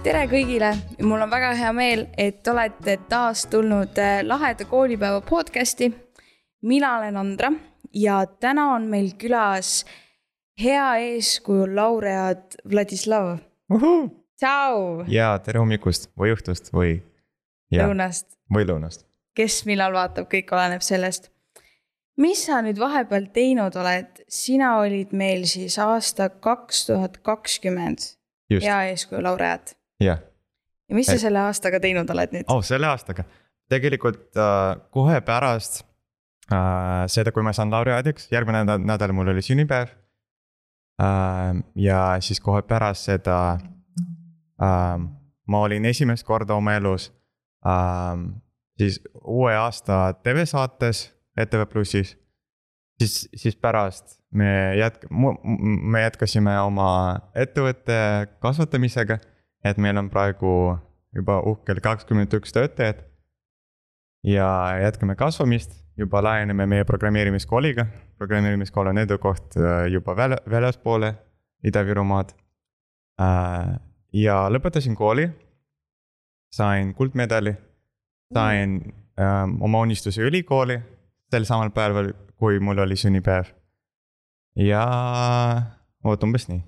tere kõigile, mul on väga hea meel, et olete taas tulnud äh, laheda koolipäeva podcast'i. mina olen Andra ja täna on meil külas hea eeskuju laureaat Vladislav. tšau. ja tere hommikust või õhtust või. lõunast. või lõunast. kes millal vaatab, kõik oleneb sellest. mis sa nüüd vahepeal teinud oled, sina olid meil siis aasta kaks tuhat kakskümmend hea eeskuju laureaat jah. ja mis sa selle aastaga teinud oled nüüd? oh, selle aastaga, tegelikult äh, kohe pärast äh, seda, kui ma saan laureaadiks, järgmine nädal, nädal mul oli sünnipäev äh,. ja siis kohe pärast seda äh, ma olin esimest korda oma elus äh, siis uue aasta TV-saates ETV Plussis. siis, siis pärast me jätk-, me jätkasime oma ettevõtte kasvatamisega et meil on praegu juba uhkel kakskümmend üks töötajat. ja jätkame kasvamist, juba laieneme meie programmeerimiskooliga, programmeerimiskool on edukoht äh, juba väl-, väljaspoole Ida-Virumaad. Äh, ja lõpetasin kooli, sain kuldmedali, sain ähm, oma unistuse ülikooli sel samal päeval, kui mul oli sünnipäev. ja vot umbes nii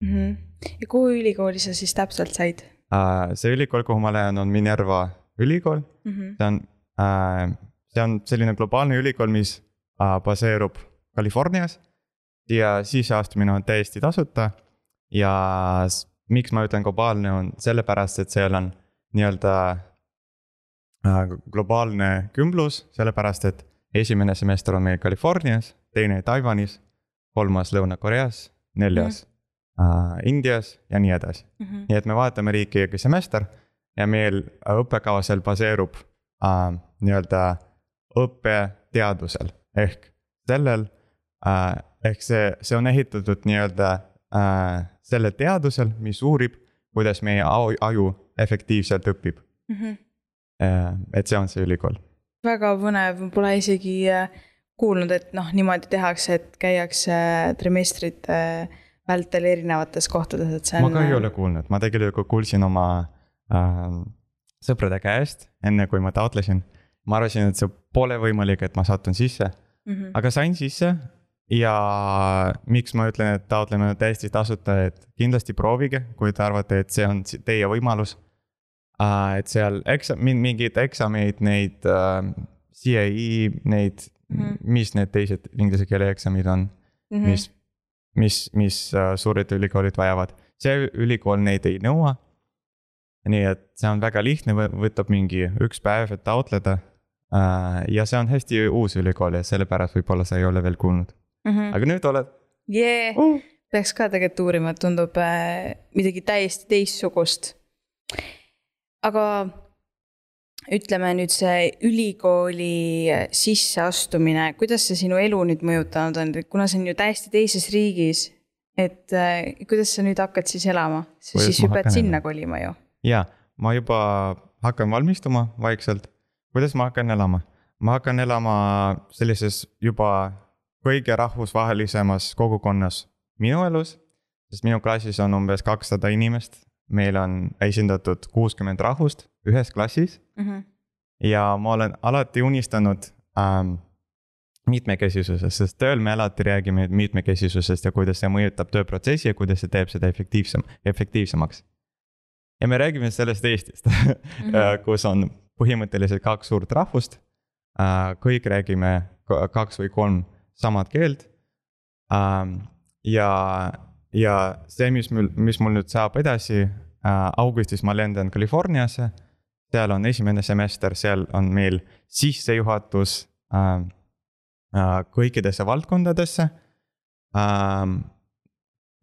mm. -hmm ja kuhu ülikooli sa siis täpselt said uh,? see ülikool, kuhu ma lähen, on Minerva ülikool mm. -hmm. see on uh,, see on selline globaalne ülikool, mis uh, baseerub Californias. ja sisseastumine on täiesti tasuta. ja miks ma ütlen globaalne, on sellepärast, et seal on nii-öelda globaalne kümblus, sellepärast et esimene semester on meil Californias, teine Taiwanis, kolmas Lõuna-Koreas, neljas mm äh, Indias ja nii edasi mm. -hmm. nii et me vaatame riiki iga semester ja meil õppekava seal baseerub äh, nii-öelda õppeteadusel ehk sellel äh,, ehk see, see on ehitatud nii-öelda äh, selle teadusel, mis uurib, kuidas meie aju efektiivselt õpib mm. -hmm. Äh, et see on see ülikool. väga põnev, pole isegi äh, kuulnud, et noh, niimoodi tehakse, et käiakse trimestrite äh, vältel erinevates kohtades, et see on. ma ka ei ole kuulnud, ma tegelikult kuulsin oma äh, sõprade käest, enne kui ma taotlesin. ma arvasin, et see pole võimalik, et ma satun sisse mm, -hmm. aga sain sisse. ja miks ma ütlen, et taotleme täiesti tasuta, et kindlasti proovige, kui te arvate, et see on teie võimalus äh,. et seal eksa-, mingeid eksameid, neid äh, CIE, neid mm, -hmm. mis need teised inglise keele eksamid on mm, -hmm. mis mis, mis äh, suured ülikoolid vajavad. see ülikool neid ei nõua. nii et see on väga lihtne, võtab mingi üks päev, et taotleda. Äh, ja see on hästi uus ülikool ja sellepärast võib-olla sa ei ole veel kuulnud mm. -hmm. aga nüüd oled. jee, uh. peaks ka tegelikult uurima, tundub äh, midagi täiesti teistsugust. aga ütleme nüüd see ülikooli sisseastumine, kuidas see sinu elu nüüd mõjutanud on, kuna see on ju täiesti teises riigis. et äh, kuidas sa nüüd hakkad siis elama, sa siis hüppad sinna kolima ju? ja, ma juba hakkan valmistuma vaikselt. kuidas ma hakkan elama? ma hakkan elama sellises juba kõige rahvusvahelisemas kogukonnas minu elus. sest minu klassis on umbes kakssada inimest, meil on esindatud kuuskümmend rahvust ühes klassis mm. -hmm. ja ma olen alati unistanud ähm, mitmekesisusest, sest tööl me alati räägime mitmekesisusest ja kuidas see mõjutab tööprotsessi ja kuidas see teeb seda efektiivsem, efektiivsemaks. ja me räägime sellest Eestist mm, -hmm. kus on põhimõtteliselt kaks suurt rahvust. Äh, kõik räägime kaks või kolm samat keelt. Ähm, ja, ja see, mis mul, mis mul nüüd saab edasi, äh, augustis ma lendan Californiasse seal on esimene semester, seal on meil sissejuhatus äh, äh, kõikidesse valdkondadesse äh,.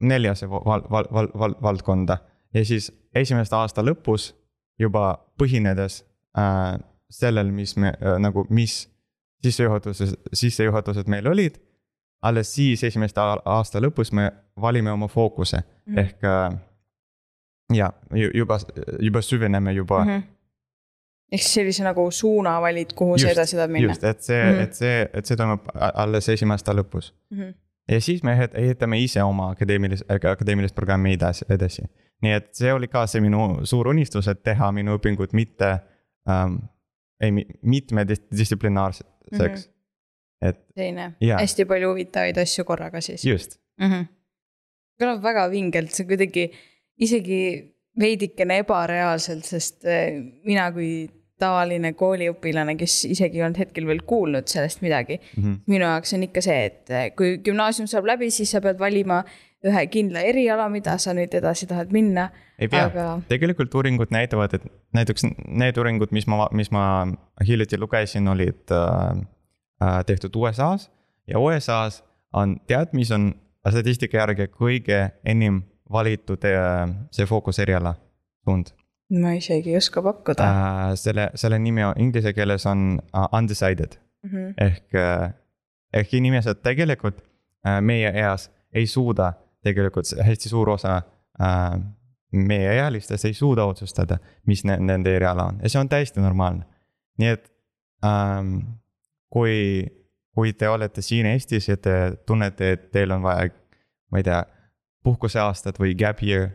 neljasse val, val, val, val, valdkonda ja siis esimeste aasta lõpus juba põhinedes äh, sellel, mis me äh, nagu, mis sissejuhatuses, sissejuhatused meil olid. Alles siis esimeste aasta lõpus me valime oma fookuse mm -hmm. ehk äh, ja juba, juba süveneme juba mm -hmm ehk siis sellise nagu suuna valid, kuhu just, sa edasi tahad minna. just, et see mm, -hmm. et see, et see toimub alles esimese aasta lõpus mm. -hmm. ja siis me ehitame ise oma akadeemilist, akadeemilist programmi edasi, edasi. nii et see oli ka see minu suur unistus, et teha minu õpingud mitte ähm,, ei mitmedistsiplinaarseks mm. -hmm. Et selline Jaa. hästi palju huvitavaid asju korraga siis just, mm. -hmm. kõlab väga vingelt, see kuidagi isegi veidikene ebareaalselt, sest eh, mina kui tavaline kooliõpilane, kes isegi ei olnud hetkel veel kuulnud sellest midagi mm. -hmm. minu jaoks on ikka see, et eh, kui gümnaasium saab läbi, siis sa pead valima ühe kindla eriala, mida sa nüüd edasi tahad minna. ei pea aga tegelikult uuringud näitavad, et näiteks need uuringud, mis ma, mis ma hiljuti lugesin, olid äh, äh, tehtud USA-s. ja USA-s on, tead, mis on statistika järgi kõige enim valitud äh, see fookuseriala suund ma isegi ei oska pakkuda äh,. selle, selle nimi on inglise keeles on uh, undecided mm. -hmm. ehk, ehk inimesed tegelikult äh, meie eas ei suuda, tegelikult hästi suur osa äh, meie ealistest ei suuda otsustada, mis ne, nende eriala on ja see on täiesti normaalne. nii et ähm, kui, kui te olete siin Eestis ja te tunnete, et teil on vaja, ma ei tea, puhkuseaastat või gap year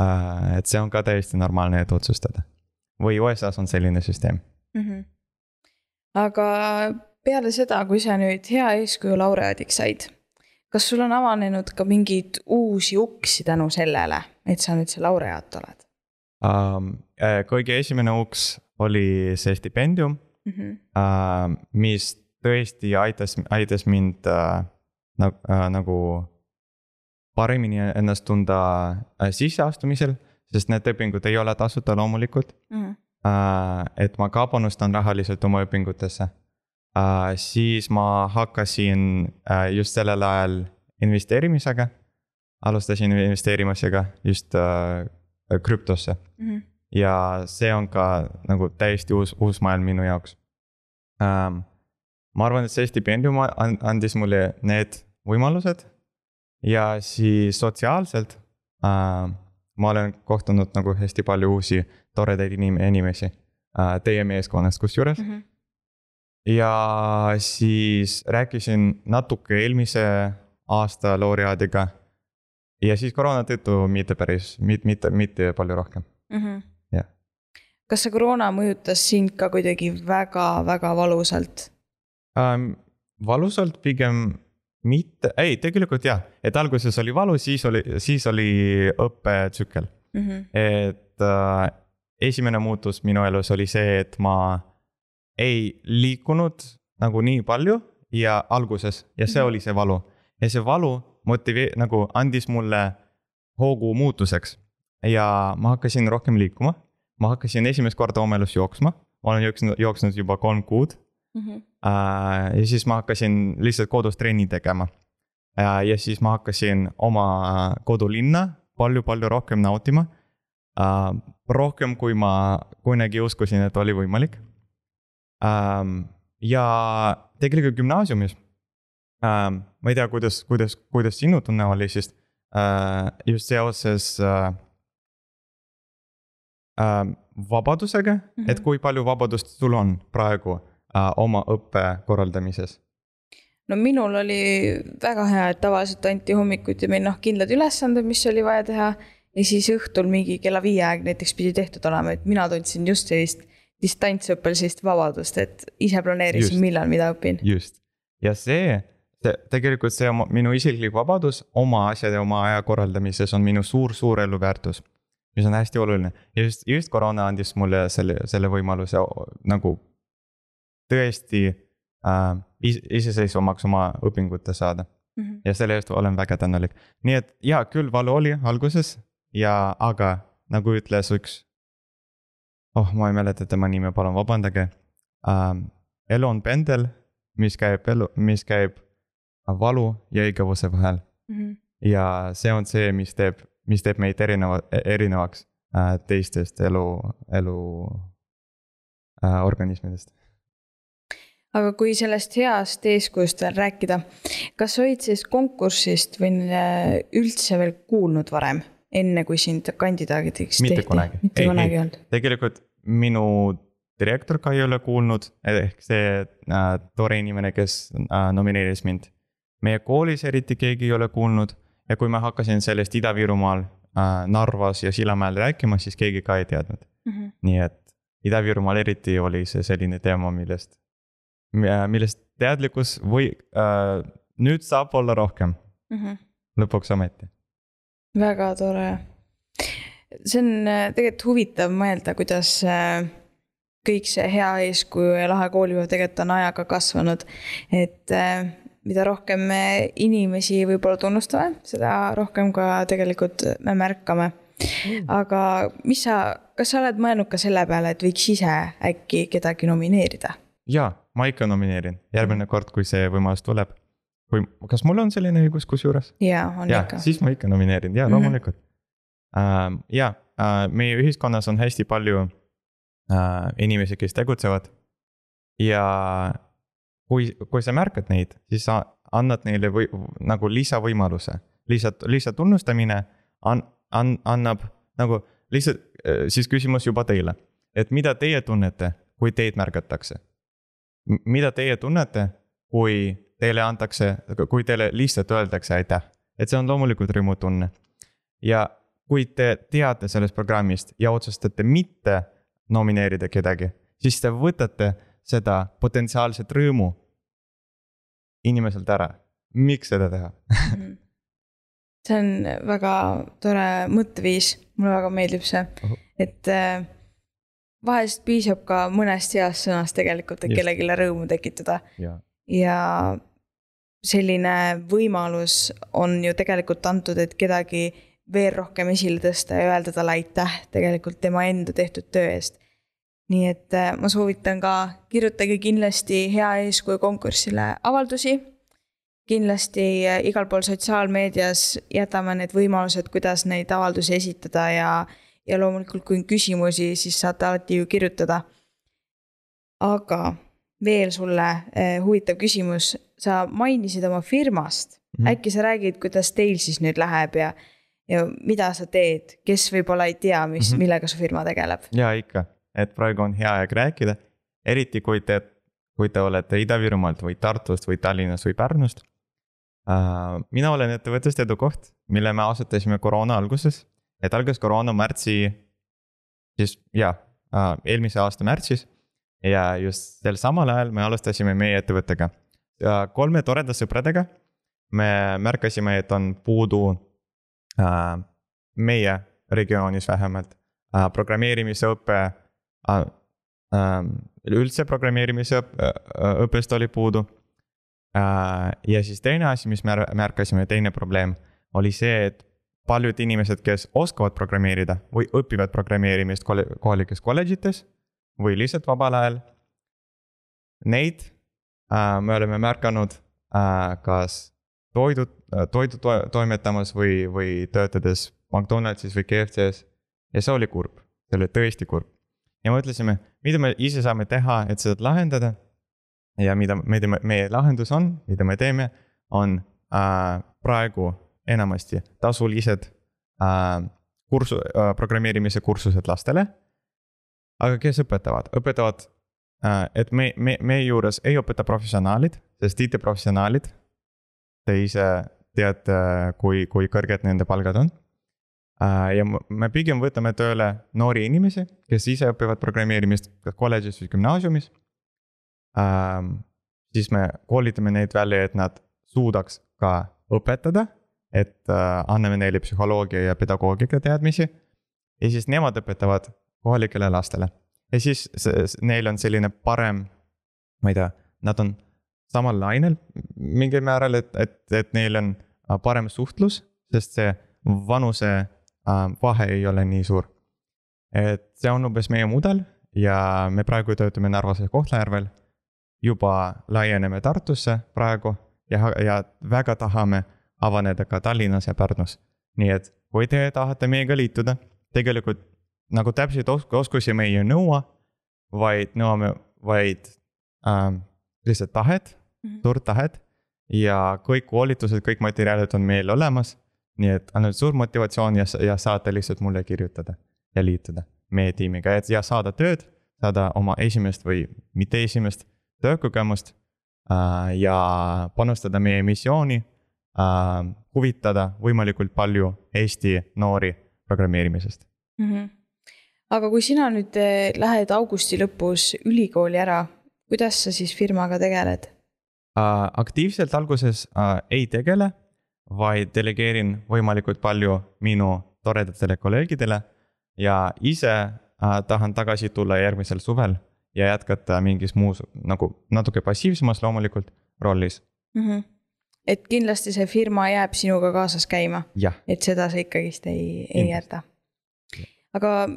äh,, et see on ka täiesti normaalne, et otsustada. või USA-s on selline süsteem mm. -hmm. aga peale seda, kui sa nüüd hea eeskuju laureaadiks said, kas sul on avanenud ka mingeid uusi uksi tänu sellele, et sa nüüd see laureaat oled um,. kõige esimene uks oli see stipendium mm? -hmm. uh,, mis tõesti aitas, aitas mind uh, nagu uh,, nagu paremini ennast tunda uh, sisseastumisel, sest need õpingud ei ole tasuta loomulikult Mm -hmm. uh,. et ma ka panustan rahaliselt oma õpingutesse uh,. siis ma hakkasin uh, just sellel ajal investeerimisega. alustasin investeerimisega just uh, krüptosse Mm -hmm. Ja see on ka nagu täiesti uus, uus maailm minu jaoks ähm,. ma arvan, et see stipendium an- andis mulle need võimalused ja siis sotsiaalselt äh, ma olen kohtunud nagu hästi palju uusi toredaid inim-, inimesi äh, teie meeskonnast kusjuures Mm -hmm. ja siis rääkisin natuke eelmise aasta laureaadiga. ja siis koroona tõttu mitte päris, mitte, mitte, mitte palju rohkem. mm. -hmm. Kas see koroona mõjutas sind ka kuidagi väga-väga valusalt ähm,. valusalt pigem mitte, ei tegelikult jah, et alguses oli valu, siis oli, siis oli õppetsükkel. mm? -hmm. et äh, esimene muutus minu elus oli see, et ma ei liikunud nagu nii palju ja alguses ja see Mhm. oli see valu. ja see valu motivee-, nagu andis mulle hoogu muutuseks ja ma hakkasin rohkem liikuma. Ma hakkasin esimest korda oma elus jooksma, ma olen jooksnud, jooksnud juba kolm kuud Mm -hmm. Äh, ja siis ma hakkasin lihtsalt kodus trenni tegema. ja siis ma hakkasin oma kodulinna palju-palju rohkem nautima. rohkem, kui ma kunagi uskusin, et oli võimalik. ja tegelikult gümnaasiumis, ma ei tea, kuidas, kuidas, kuidas sinu tunne oli siis äh, just seoses äh, äh, vabadusega mm, -hmm. et Mhm. kui palju vabadust sul on praegu äh, oma õppe korraldamises? no minul oli väga hea, et tavaliselt anti hommikuti meil noh, kindlad ülesanded, mis oli vaja teha. ja siis õhtul mingi kella viie aeg näiteks pidi tehtud olema, et mina tundsin just sellist distantsõppel sellist vabadust, et ise planeerisin, millal mida õpin. just, ja see, see, tegelikult see oma, minu isiklik vabadus oma asjade, oma aja korraldamises on minu suur-suur eluväärtus. Mis on hästi oluline ja just, just koroona andis mulle selle, selle võimaluse nagu tõesti äh, is- iseseisvamaks oma õpingute saada Mhm. ja selle eest olen väga tänulik. nii et jaa, küll valu oli alguses ja, aga nagu ütles üks, oh, ma ei mäleta tema nime, palun vabandage ähm,. elu on pendel, mis käib elu, mis käib valu ja igavuse vahel Mhm. ja see on see, mis teeb, mis teeb meid erineva, erinevaks äh, teistest elu, elu äh, organismidest. aga kui sellest heast eeskujust veel rääkida, kas sa olid sellest konkursist või äh, üldse veel kuulnud varem, enne kui sind kandidaadiks Mitte tehti? kunagi. mitte Ei, kunagi ei olnud. tegelikult minu direktor ka ei ole kuulnud, ehk see äh, tore inimene, kes äh, nomineeris mind meie koolis eriti keegi ei ole kuulnud ja kui ma hakkasin sellest Ida-Virumaal äh, Narvas ja Sillamäel rääkima, siis keegi ka ei teadnud mm. -hmm. nii et Ida-Virumaal eriti oli see selline teema, millest, millest teadlikkus või äh, nüüd saab olla rohkem mm. -hmm. lõpuks ometi. väga tore. see on äh, tegelikult huvitav mõelda, kuidas äh, kõik see hea eeskuju ja lahe koolipäev tegelikult on ajaga kasvanud. et äh, mida rohkem me inimesi võib-olla tunnustame, seda rohkem ka tegelikult me märkame mm.. aga mis sa, kas sa oled mõelnud ka selle peale, et võiks ise äkki kedagi nomineerida? jaa, ma ikka nomineerin, järgmine kord, kui see võimalus tuleb. või kas mul on selline õigus kusjuures? jaa, on ja, ikka. siis ma ikka nomineerin, jaa, mhm. loomulikult mm. -hmm. Uh, jaa uh,, meie ühiskonnas on hästi palju äh, inimesi, kes tegutsevad. ja kui, kui sa märkad neid, siis sa annad neile või nagu lisavõimaluse, lihtsalt, lihtsalt tunnustamine an-, an-, annab nagu lihtsalt äh, siis küsimus juba teile. et mida teie tunnete, kui teid märgatakse? mida teie tunnete, kui teile antakse, kui teile lihtsalt öeldakse aitäh, et see on loomulikult rõõmutunne. ja kui te teate sellest programmist ja otsustate mitte nomineerida kedagi, siis te võtate seda potentsiaalset rõõmu inimeselt ära. miks seda teha mhm. see on väga tore mõtteviis, mulle väga meeldib see, et äh, vahest piisab ka mõnest heast sõnast tegelikult, et kellelegi rõõmu tekitada. ja selline võimalus on ju tegelikult antud, et kedagi veel rohkem esile tõsta ja öelda talle aitäh tegelikult tema enda tehtud töö eest. Nii et äh, ma soovitan ka, kirjutage kindlasti hea eeskuju konkursile avaldusi. kindlasti äh, igal pool sotsiaalmeedias jätame need võimalused, kuidas neid avaldusi esitada ja, ja loomulikult, kui on küsimusi, siis saate alati ju kirjutada. aga veel sulle eh, huvitav küsimus, sa mainisid oma firmast mm, -hmm. äkki sa räägid, kuidas teil siis nüüd läheb ja ja mida sa teed, kes võib-olla ei tea, mis mm, -hmm. millega su firma tegeleb? ja ikka, et praegu on hea aeg rääkida, eriti kui te, kui te olete Ida-Virumaalt või Tartust või Tallinnast või Pärnust uh,. mina olen ettevõttest Edukoht, mille me asutasime koroona alguses, et algas koroona märtsi, siis jah uh,, eelmise aasta märtsis. ja just sel samal ajal me alustasime meie ettevõttega. kolme toreda sõpradega me märkasime, et on puudu Äh, meie regioonis vähemalt äh, programmeerimise õpe äh, üldse programmeerimise õppest oli puudu. ja siis teine asi, mis me märkasime, teine probleem oli see, et paljud inimesed, kes oskavad programmeerida või õpivad programmeerimist kohalikes kolledžites või lihtsalt vabal ajal. Neid me oleme märganud kas toidu, toidu to toimetamas või, või töötades McDonaldsis või KFC-s. ja see oli kurb, see oli tõesti kurb. Ja mõtlesime, mida me ise saame teha, et seda lahendada. ja mida, mida meie lahendus on, mida me teeme, on äh, praegu enamasti tasulised äh, kursu äh,, programmeerimise kursused lastele. aga kes õpetavad, õpetavad äh,, et me, me, meie juures ei õpeta professionaalid, sest IT-professionaalid te ise teate, kui, kui kõrged nende palgad on. Äh, ja me pigem võtame tööle noori inimesi, kes ise õpivad programmeerimist kas kolledžis või gümnaasiumis. Ähm, siis me koolitame neid välja, et nad suudaks ka õpetada, et äh, anname neile psühholoogia ja pedagoogika teadmisi. ja siis nemad õpetavad kohalikele lastele ja siis see, neil on selline parem, ma ei tea, nad on samal lainel mingil määral, et, et, et neil on äh, parem suhtlus, sest see vanuse vahe ei ole nii suur. et see on umbes meie mudel ja me praegu töötame Narvas ja Kohtla-Järvel. juba laieneme Tartusse praegu ja, ja väga tahame avaneda ka Tallinnas ja Pärnus. nii et kui te tahate meiega liituda, tegelikult nagu täpseid oskusi me ei nõua, vaid nõuame vaid ähm, lihtsalt tahet mm, -hmm. suurt tahet. ja kõik koolitused, kõik materjalid on meil olemas. Nii et ainult suur motivatsioon ja, ja saate lihtsalt mulle kirjutada ja liituda meie tiimiga, et ja saada tööd, saada oma esimest või mitte esimest töökogemust äh, ja panustada meie missiooni äh,, huvitada võimalikult palju Eesti noori programmeerimisest mm. -hmm. aga kui sina nüüd eh, lähed augusti lõpus ülikooli ära, kuidas sa siis firmaga tegeled äh,? aktiivselt alguses äh, ei tegele, vaid delegeerin võimalikult palju minu toredatele kolleegidele ja ise äh, tahan tagasi tulla järgmisel suvel ja jätkata mingis muus nagu natuke passiivsemas loomulikult rollis mm. -hmm. et kindlasti see firma jääb sinuga kaasas käima, et seda sa ikkagist ei, ei jäta. aga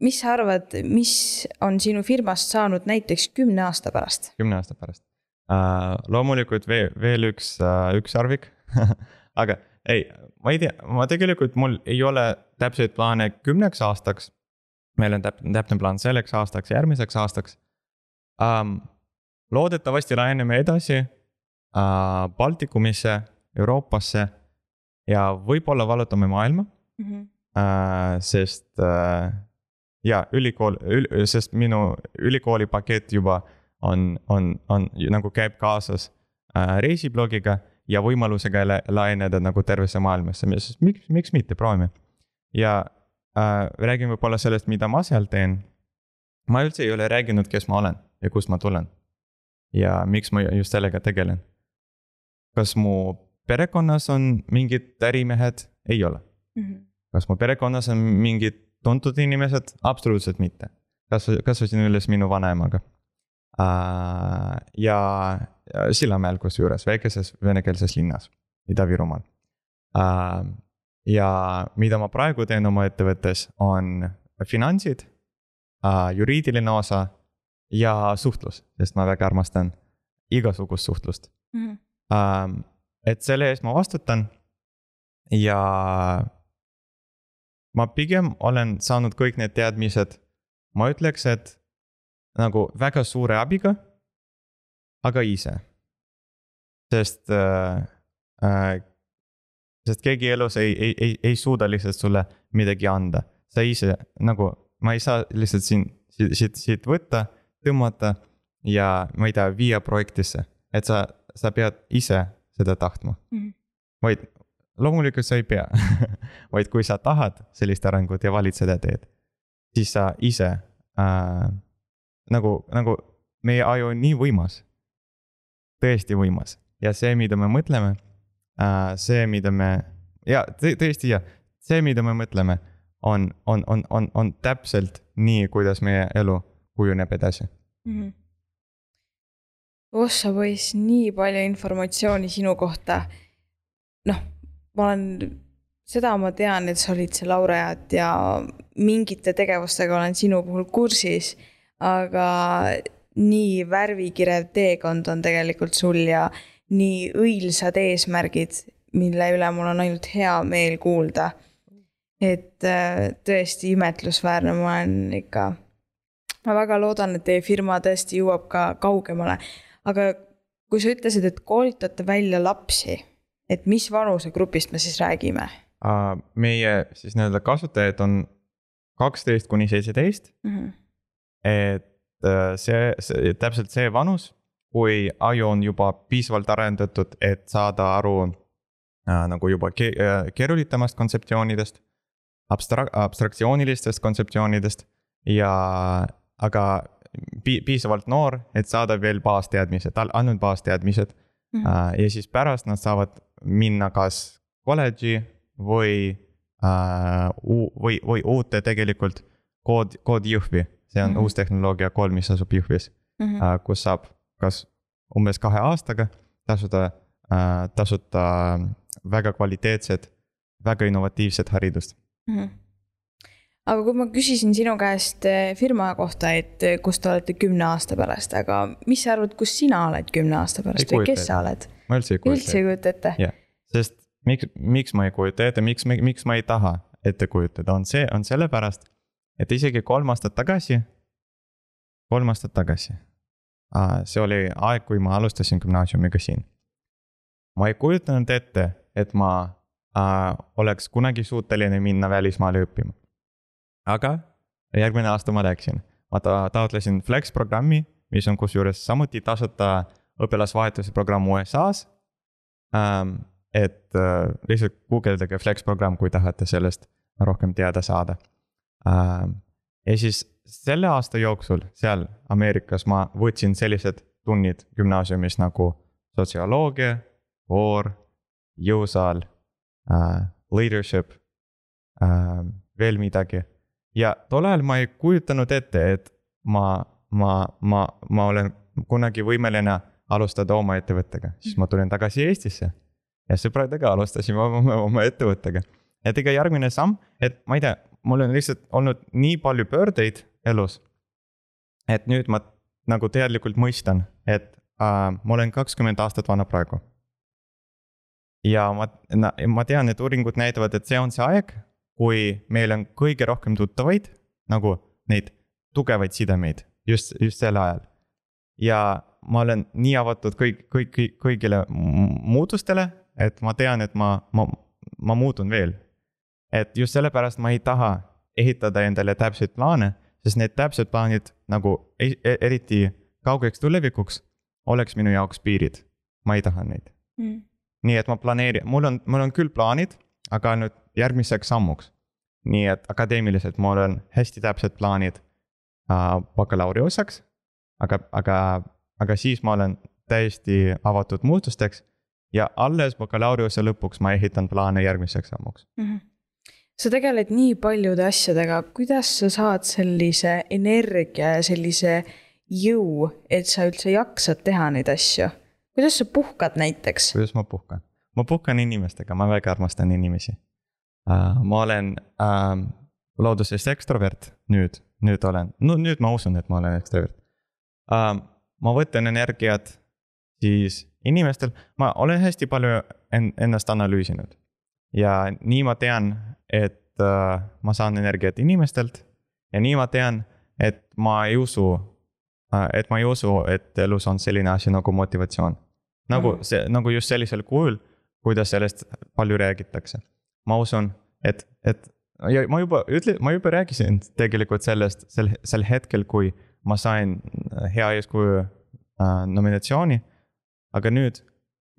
mis sa arvad, mis on sinu firmast saanud näiteks kümne aasta pärast? kümne aasta pärast uh,, loomulikult veel, veel üks uh,, üks Arvik aga ei, ma ei tea, ma tegelikult, mul ei ole täpseid plaane kümneks aastaks. meil on täpne, täpne plaan selleks aastaks, järgmiseks aastaks um,. loodetavasti laieneme edasi uh, Baltikumisse, Euroopasse ja võib-olla vallutame maailma mm. -hmm. Uh, sest uh, ja ülikool ül,, sest minu ülikooli pakett juba on, on, on nagu käib kaasas uh, reisiblogiga ja võimalusega laieneda nagu tervesse maailmasse, sest miks, miks mitte, proovime. ja äh, räägin võib-olla sellest, mida ma seal teen. ma üldse ei ole rääkinud, kes ma olen ja kust ma tulen. ja miks ma just sellega tegelen. kas mu perekonnas on mingid ärimehed? ei ole mm. -hmm. kas mu perekonnas on mingid tuntud inimesed? absoluutselt mitte. kasv-, kasvasin üles minu vanaemaga uh,. ja Sillamäel kusjuures, väikeses venekeelses linnas Ida-Virumaal uh,. ja mida ma praegu teen oma ettevõttes, on finantsid uh,, juriidiline osa ja suhtlus, sest ma väga armastan igasugust suhtlust mm. -hmm. Et selle eest ma vastutan ja ma pigem olen saanud kõik need teadmised, ma ütleks, et nagu väga suure abiga, aga ise. sest äh,, äh, sest keegi elus ei, ei, ei, ei suuda lihtsalt sulle midagi anda, sa ise nagu, ma ei saa lihtsalt siin, siit, siit, siit võtta tõmmata ja ma ei tea, viia projektisse, et sa, sa pead ise seda tahtma mm. -hmm. vaid loomulikult sa ei pea vaid kui sa tahad sellist arengut ja valid seda teed, siis sa ise äh, nagu, nagu meie aju on nii võimas. Tõesti võimas ja see, mida me mõtleme äh,, see, mida me ja tõesti jah, see, mida me mõtleme, on, on, on, on, on täpselt nii, kuidas meie elu kujuneb edasi mm. -hmm ossa poiss, nii palju informatsiooni sinu kohta. noh, ma olen, seda ma tean, et sa olid see laureaat ja mingite tegevustega olen sinu puhul kursis, aga nii värvikirev teekond on tegelikult sul ja nii õilsad eesmärgid, mille üle mul on ainult hea meel kuulda. et äh, tõesti imetlusväärne, ma olen ikka, ma väga loodan, et teie firma tõesti jõuab ka kaugemale aga kui sa ütlesid, et koolitate välja lapsi, et mis vanusegrupist me siis räägime? meie siis nii-öelda kasutajaid on kaksteist kuni seitseteist. -hmm. et äh, see, see, täpselt see vanus, kui aju on juba piisavalt arendatud, et saada aru äh, nagu juba ke äh, keerulisemast kontseptsioonidest, abstrak-, abstraktsioonilistest kontseptsioonidest ja aga pi-, piisavalt noor, et saada veel baasteadmised, ainult baasteadmised mm. -hmm. ja siis pärast nad saavad minna kas kolledži või äh,, või, või uute tegelikult kood, kood Jõhvi. See on mm -hmm. uus tehnoloogia kool, mis asub Jõhvis mm, -hmm. äh, kus saab kas umbes kahe aastaga tasuda äh,, tasuta väga kvaliteetset, väga innovatiivset haridust mm. -hmm aga kui ma küsisin sinu käest eh, firma kohta, et kus te olete kümne aasta pärast, aga mis sa arvad, kus sina oled kümne aasta pärast või kes sa oled? ma üldse ei kujuta ette. üldse ei kujuta ette? jah, sest miks, miks ma ei kujuta ette, miks, miks ma ei taha ette kujutada, on see, on sellepärast, et isegi kolm aastat tagasi, kolm aastat tagasi, see oli aeg, kui ma alustasin gümnaasiumiga siin. ma ei kujutanud ette, et ma äh, oleks kunagi suuteline minna välismaale õppima aga järgmine aasta ma läksin, ma ta-, taotlesin Flex programmi, mis on kusjuures samuti tasuta õpilasvahetuse programm USA-s ähm,. et äh, lihtsalt guugeldage Flex programm, kui tahate sellest rohkem teada saada. Ja siis selle aasta jooksul seal Ameerikas ma võtsin sellised tunnid gümnaasiumis nagu sotsioloogia, voor, jõusaal äh,, leadership äh,, veel midagi. ja tol ajal ma ei kujutanud ette, et ma, ma, ma, ma olen kunagi võimeline alustada oma ettevõttega, siis ma tulin tagasi Eestisse. ja sõpradega alustasime oma, oma ettevõttega. et ega järgmine samm, et ma ei tea, mul on lihtsalt olnud nii palju pöördeid elus. et nüüd ma nagu teadlikult mõistan, et äh, ma olen kakskümmend aastat vana praegu. ja ma, ma tean, et uuringud näitavad, et see on see aeg, kui meil on kõige rohkem tuttavaid, nagu neid tugevaid sidemeid just, just sel ajal. ja ma olen nii avatud kõik, kõik, kõik, kõigile muutustele, et ma tean, et ma, ma, ma muutun veel. Et just sellepärast ma ei taha ehitada endale täpseid plaane, sest need täpsed plaanid nagu e-, eriti kaugeks tulevikuks oleks minu jaoks piirid. ma ei taha neid mm.. nii et ma planeerin, mul on, mul on küll plaanid, aga nüüd järgmiseks sammuks. nii et akadeemiliselt mul on hästi täpsed plaanid äh, bakalaureuseaks. aga, aga, aga siis ma olen täiesti avatud muutusteks ja alles bakalaureuse lõpuks ma ehitan plaane järgmiseks sammuks mm. -hmm sa tegeled nii paljude asjadega, kuidas sa saad sellise energia ja sellise jõu, et sa üldse jaksad teha neid asju? kuidas sa puhkad näiteks? kuidas ma puhkan? ma puhkan inimestega, ma väga armastan inimesi uh,. ma olen uh, loodusest ekstrovert nüüd, nüüd olen, no nüüd ma usun, et ma olen ekstrovert uh,. ma võtan energiat siis inimestel, ma olen hästi palju en ennast analüüsinud. Ja nii ma tean, et uh, ma saan energiat inimestelt ja nii ma tean, et ma ei usu Äh, et ma ei usu, et elus on selline asi nagu motivatsioon. nagu mm. see, nagu just sellisel kujul, kuidas sellest palju räägitakse. ma usun, et, et ja ma juba ütle-, ma juba rääkisin tegelikult sellest sel, sel hetkel, kui ma sain hea eeskuju äh, nominatsiooni. aga nüüd,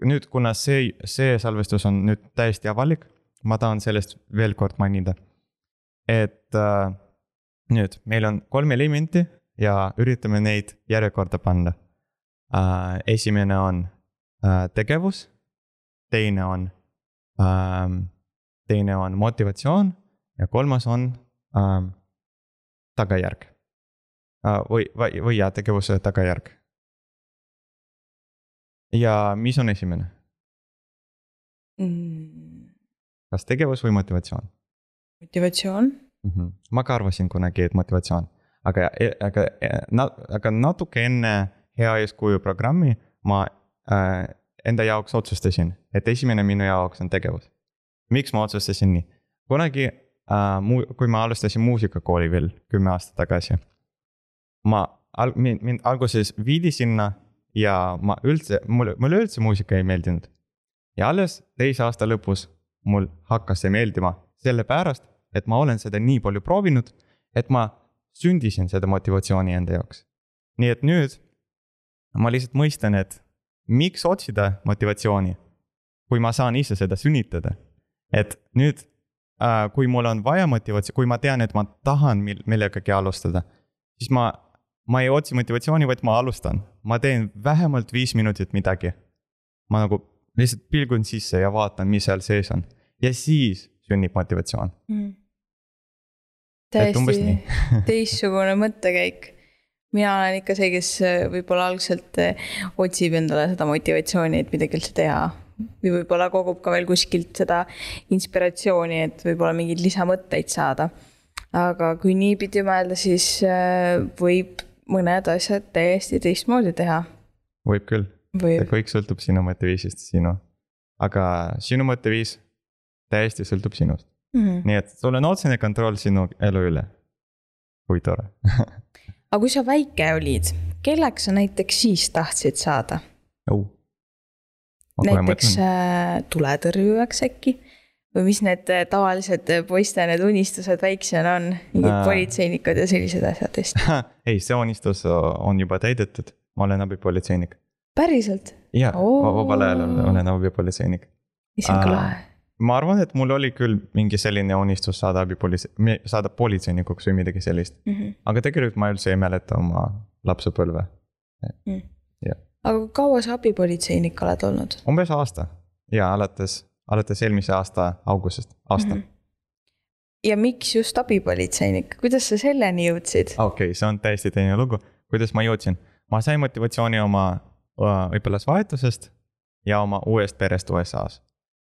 nüüd, kuna see, see salvestus on nüüd täiesti avalik, ma tahan sellest veel kord mainida. et äh, nüüd meil on kolm elementi ja üritame neid järjekorda panna uh,. esimene on uh, tegevus, teine on uh,, teine on motivatsioon ja kolmas on uh, tagajärg uh,. või, või, või jaa, tegevuse tagajärg. Ja mis on esimene mm.? kas tegevus või motivatsioon? motivatsioon mm. -hmm. ma ka arvasin kunagi, et motivatsioon aga, aga, aga natuke enne hea eeskuju programmi ma äh, enda jaoks otsustasin, et esimene minu jaoks on tegevus. miks ma otsustasin nii? kunagi äh,, mu-, kui ma alustasin muusikakooli veel kümme aastat tagasi. ma, mind, mind alguses viidi sinna ja ma üldse, mulle, mulle üldse muusika ei meeldinud. ja alles teise aasta lõpus mul hakkas see meeldima, sellepärast, et ma olen seda nii palju proovinud, et ma sündisin seda motivatsiooni enda jaoks. nii et nüüd ma lihtsalt mõistan, et miks otsida motivatsiooni, kui ma saan ise seda sünnitada. et nüüd äh,, kui mul on vaja motivatsiooni, kui ma tean, et ma tahan mil-, millegagi alustada, siis ma, ma ei otsi motivatsiooni, vaid ma alustan. ma teen vähemalt viis minutit midagi. ma nagu lihtsalt pilgun sisse ja vaatan, mis seal sees on. ja siis sünnib motivatsioon mm täiesti teistsugune mõttekäik. mina olen ikka see, kes äh, võib-olla algselt äh, otsib endale seda motivatsiooni, et midagi üldse teha. või võib-olla kogub ka veel kuskilt seda inspiratsiooni, et võib-olla mingeid lisamõtteid saada. aga kui niipidi mõelda, siis äh, võib mõned asjad täiesti teistmoodi teha. võib küll. kõik sõltub sinu mõtteviisist, sinu. aga sinu mõtteviis täiesti sõltub sinust mm. -hmm. nii et sul on otsene kontroll sinu elu üle. kui tore aga kui sa väike olid, kelleks sa näiteks siis tahtsid saada näiteks äh, tuletõrjujaks äkki? Või mis need äh, tavalised äh, poiste need unistused väiksena on, mingid äh. politseinikud ja sellised asjad vist ei, see unistus on juba täidetud, ma olen abipolitseinik. päriselt? ja Oo. vabal ajal olen, abipolitseinik. issand kui lahe. ma arvan, et mul oli küll mingi selline unistus saada abipolitsei, saada politseinikuks või midagi sellist, aga tegelikult ma üldse ei mäleta oma lapsepõlve. aga kui kaua sa abipolitseinik oled olnud? umbes aasta ja alates, alates eelmise aasta augustist, aasta. Mhm. ja miks just abipolitseinik, kuidas sa selleni jõudsid? okei okay,, see on täiesti teine lugu, kuidas ma jõudsin. ma sain motivatsiooni oma õpilasvahetusest ja oma uuest perest USA-s.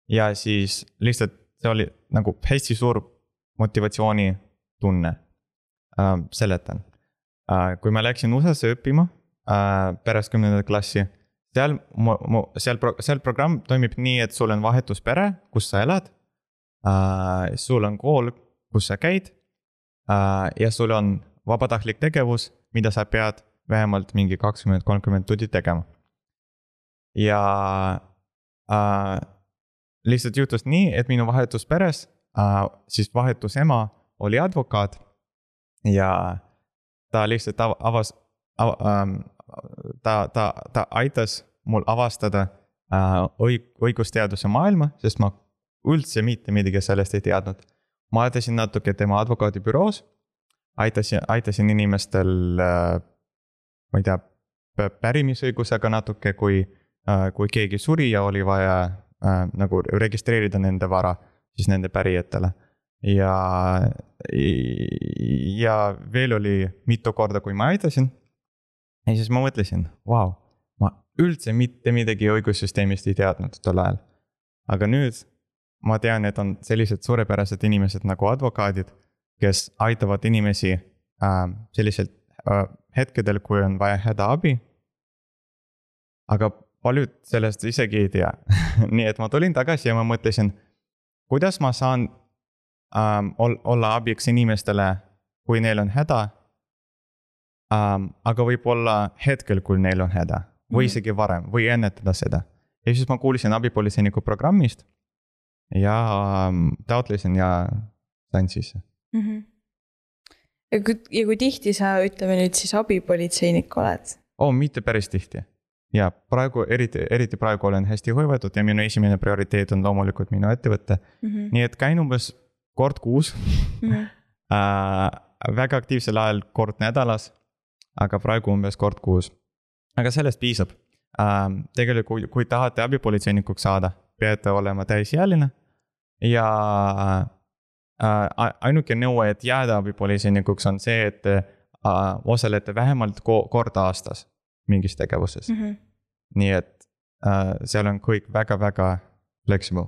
ja siis lihtsalt see oli nagu hästi suur motivatsioonitunne äh,. seletan äh,, kui ma läksin USA-sse õppima äh, pärast kümnendat klassi, seal seal, seal programm toimib nii, et sul on vahetuspere, kus sa elad äh,. sul on kool, kus sa käid äh, ja sul on vabatahtlik tegevus, mida sa pead vähemalt mingi kakskümmend, kolmkümmend tundi tegema. ja äh, lihtsalt juhtus nii, et minu vahetusperes äh,, siis vahetusema oli advokaat ja ta lihtsalt av- avas av,, ähm, ta, ta, ta aitas mul avastada äh, õig-, õigusteaduse maailma, sest ma üldse mitte midagi sellest ei teadnud. ma aitasin natuke tema advokaadibüroos, aitasin, aitasin inimestel äh,, ma ei tea, pärimisõigusega natuke, kui äh,, kui keegi suri ja oli vaja nagu registreerida nende vara siis nende pärijatele. ja, ja veel oli mitu korda, kui ma aitasin. Ja siis ma mõtlesin, vau, ma üldse mitte midagi õigussüsteemist ei teadnud tol ajal. aga nüüd ma tean, et on sellised suurepärased inimesed nagu advokaadid, kes aitavad inimesi äh, sellisel äh, hetkedel, kui on vaja hädaabi. aga paljud sellest isegi ei tea. nii et ma tulin tagasi ja ma mõtlesin, kuidas ma saan ähm, ol- olla abiks inimestele, kui neil on häda ähm,. aga võib-olla hetkel, kui neil on häda või Mhm. isegi varem või ennetada seda. ja siis ma kuulsin abipolitseiniku programmist ja ähm, taotlesin ja sain sisse. Mhm. ja kui, ja kui tihti sa, ütleme nüüd siis abipolitseinik oled? oo, mitte päris tihti. ja praegu eriti, eriti praegu olen hästi hõivatud ja minu esimene prioriteet on loomulikult minu ettevõte, Mhm. nii et käin umbes kord kuus äh,. väga aktiivsel ajal kord nädalas, aga praegu umbes kord kuus. aga sellest piisab äh,. tegelikult, kui, tahate abipolitseinikuks saada, peate olema täisealine ja äh, ainuke nõue, et jääda abipolitseinikuks on see, et äh, osalete vähemalt ko- kord aastas mingis tegevuses mm. -hmm. nii et äh, seal on kõik väga-väga flexible.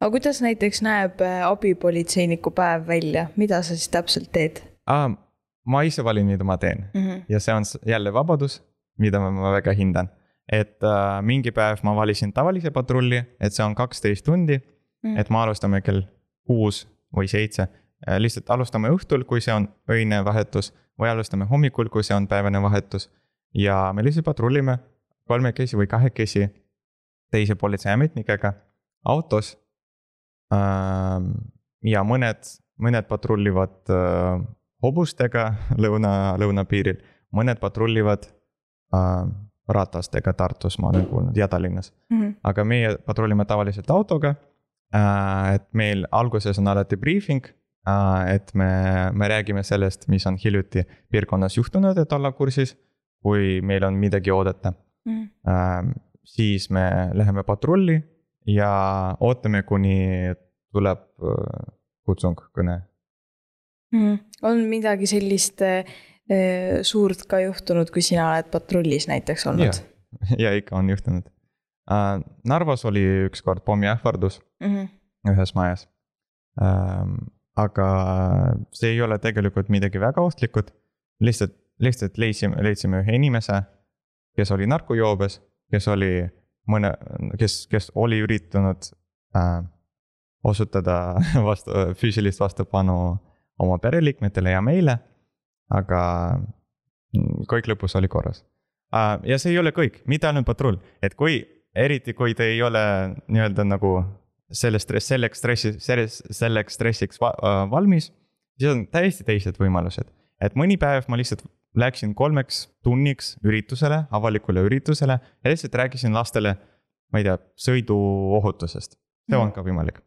aga kuidas näiteks näeb abipolitseiniku päev välja, mida sa siis täpselt teed Ah, ma ise valin, mida ma teen mm? -hmm. ja see on jälle vabadus, mida ma, väga hindan. et äh, mingi päev ma valisin tavalise patrulli, et see on kaksteist tundi, Mhm. et me alustame kell kuus või seitse. lihtsalt alustame õhtul, kui see on öine vahetus või alustame hommikul, kui see on päevane vahetus. ja me lihtsalt patrullime kolmekesi või kahekesi teise politseiametnikega autos. ja mõned, mõned patrullivad äh, hobustega lõuna, lõunapiiril, mõned patrullivad äh, ratastega Tartus, ma olen kuulnud, ja Tallinnas. Mm -hmm. aga meie patrullime tavaliselt autoga äh,. et meil alguses on alati briefing äh,, et me, me räägime sellest, mis on hiljuti piirkonnas juhtunud, et olla kursis, kui meil on midagi oodata Mm -hmm. äh,. siis me läheme patrulli ja ootame, kuni tuleb äh, kutsung, kõne Mm on midagi sellist äh, suurt ka juhtunud, kui sina oled patrullis näiteks olnud ja ikka on juhtunud äh,. Narvas oli ükskord pommiähvardus mm? -hmm. ühes majas ähm,. aga see ei ole tegelikult midagi väga ohtlikut. lihtsalt, lihtsalt leidsime, leidsime ühe inimese, kes oli narkojoobes, kes oli mõne, kes, kes oli üritanud äh, osutada vastu, füüsilist vastupanu oma pereliikmetele ja meile. aga mm, kõik lõpus oli korras äh,. ja see ei ole kõik, mitte ainult patrull, et kui, eriti kui te ei ole nii-öelda nagu sellest, selleks stressi, selles, selleks stressiks va äh, valmis, siis on täiesti teised võimalused. et mõni päev ma lihtsalt läksin kolmeks tunniks üritusele, avalikule üritusele ja lihtsalt rääkisin lastele, ma ei tea, sõiduohutusest. see on ka võimalik.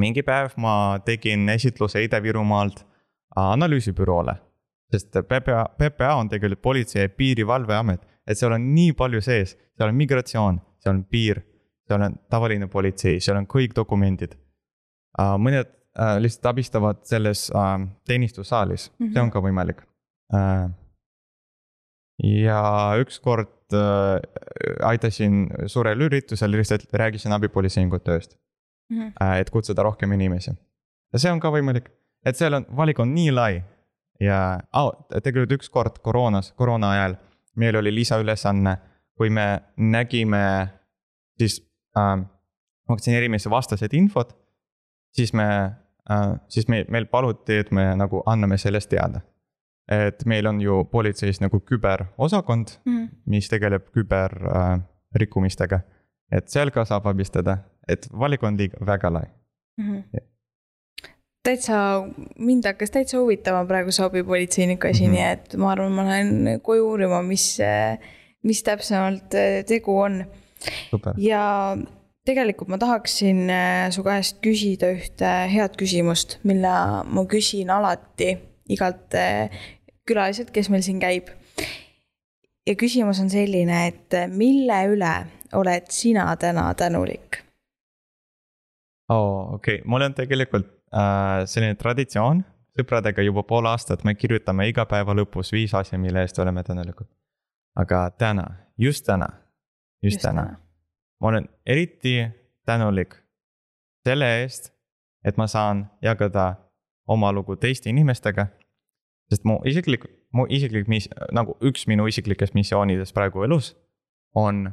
Mingi päev ma tegin esitluse Ida-Virumaalt analüüsibüroole. sest PPA, PPA on tegelikult Politsei- ja Piirivalveamet, et seal on nii palju sees, seal on migratsioon, seal on piir, seal on tavaline politsei, seal on kõik dokumendid. mõned äh, lihtsalt abistavad selles äh, teenistussaalis mm, -hmm. see on ka võimalik äh, ja ükskord äh, aitasin suurel üritusel, lihtsalt rääkisin abipolitseiniku tööst mm. -hmm. Et kutsuda rohkem inimesi. ja see on ka võimalik, et seal on, valik on nii lai. ja oh, tegelikult ükskord koroonas, koroona ajal meil oli lisaülesanne, kui me nägime siis äh, vaktsineerimise vastased infot, siis me äh,, siis me, meil paluti, et me nagu anname sellest teada et meil on ju politseis nagu küberosakond mm, -hmm. mis tegeleb küberrikkumistega äh,. et seal ka saab abistada, et valik on liiga, väga lai mm. -hmm. täitsa, mind hakkas täitsa huvitama praegu abipolitseiniku asi mm, -hmm. nii et ma arvan, ma lähen koju uurima, mis, mis täpsemalt äh, tegu on. ja tegelikult ma tahaksin äh, su käest küsida ühte head küsimust, mille ma küsin alati igalt äh, külalised, kes meil siin käib. ja küsimus on selline, et mille üle oled sina täna tänulik? Oo oh,, okei okay., mul on tegelikult äh, selline traditsioon sõpradega juba pool aastat, me kirjutame iga päeva lõpus viis asja, mille eest oleme tänulikud. aga täna, just täna, just, just täna, täna., ma olen eriti tänulik selle eest, et ma saan jagada oma lugu teiste inimestega sest mu isiklik, mu isiklik mis-, nagu üks minu isiklikest missioonidest praegu elus on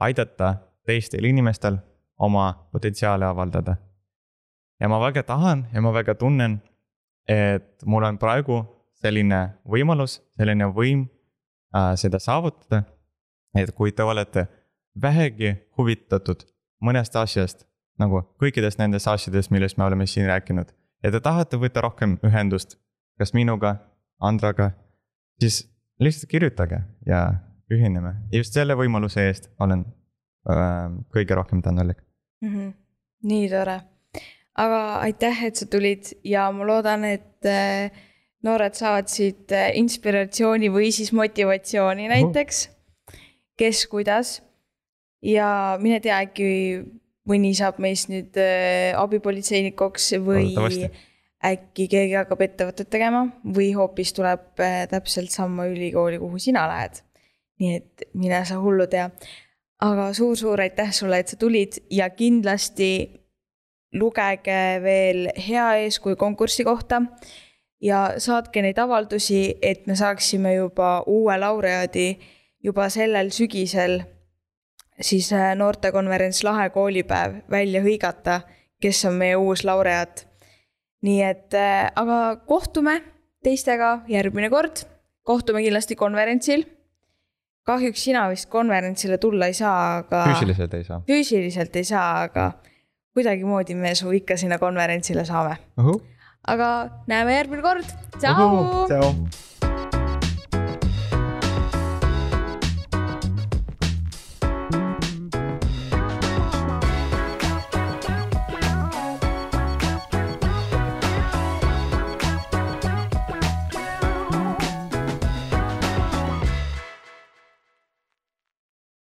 aidata teistel inimestel oma potentsiaali avaldada. ja ma väga tahan ja ma väga tunnen, et mul on praegu selline võimalus, selline võim äh, seda saavutada. et kui te olete vähegi huvitatud mõnest asjast, nagu kõikidest nendest asjadest, millest me oleme siin rääkinud. ja te tahate võtta rohkem ühendust kas minuga, Andraga, siis lihtsalt kirjutage ja ühineme. just selle võimaluse eest olen kõige rohkem tänulik mm. -hmm. nii tore. aga aitäh, et sa tulid ja ma loodan, et äh, noored saavad siit äh, inspiratsiooni või siis motivatsiooni näiteks kes kuidas. ja mine tea, äkki mõni saab meist nüüd äh, abipolitseinikuks või äkki keegi hakkab ettevõtet tegema või hoopis tuleb täpselt sama ülikooli, kuhu sina lähed. nii et mine sa hullu tea. Aga suur-suur aitäh sulle, et sa tulid ja kindlasti lugege veel hea eeskuju konkursi kohta ja saatke neid avaldusi, et me saaksime juba uue laureaadi juba sellel sügisel siis äh, noortekonverents Lahe koolipäev välja hõigata, kes on meie uus laureaat nii et, äh, aga kohtume teistega järgmine kord, kohtume kindlasti konverentsil. Kahjuks sina vist konverentsile tulla ei saa, aga. füüsiliselt ei saa. füüsiliselt ei saa, aga kuidagimoodi me su ikka sinna konverentsile saame uh. -huh. aga näeme järgmine kord, tšau. tšau.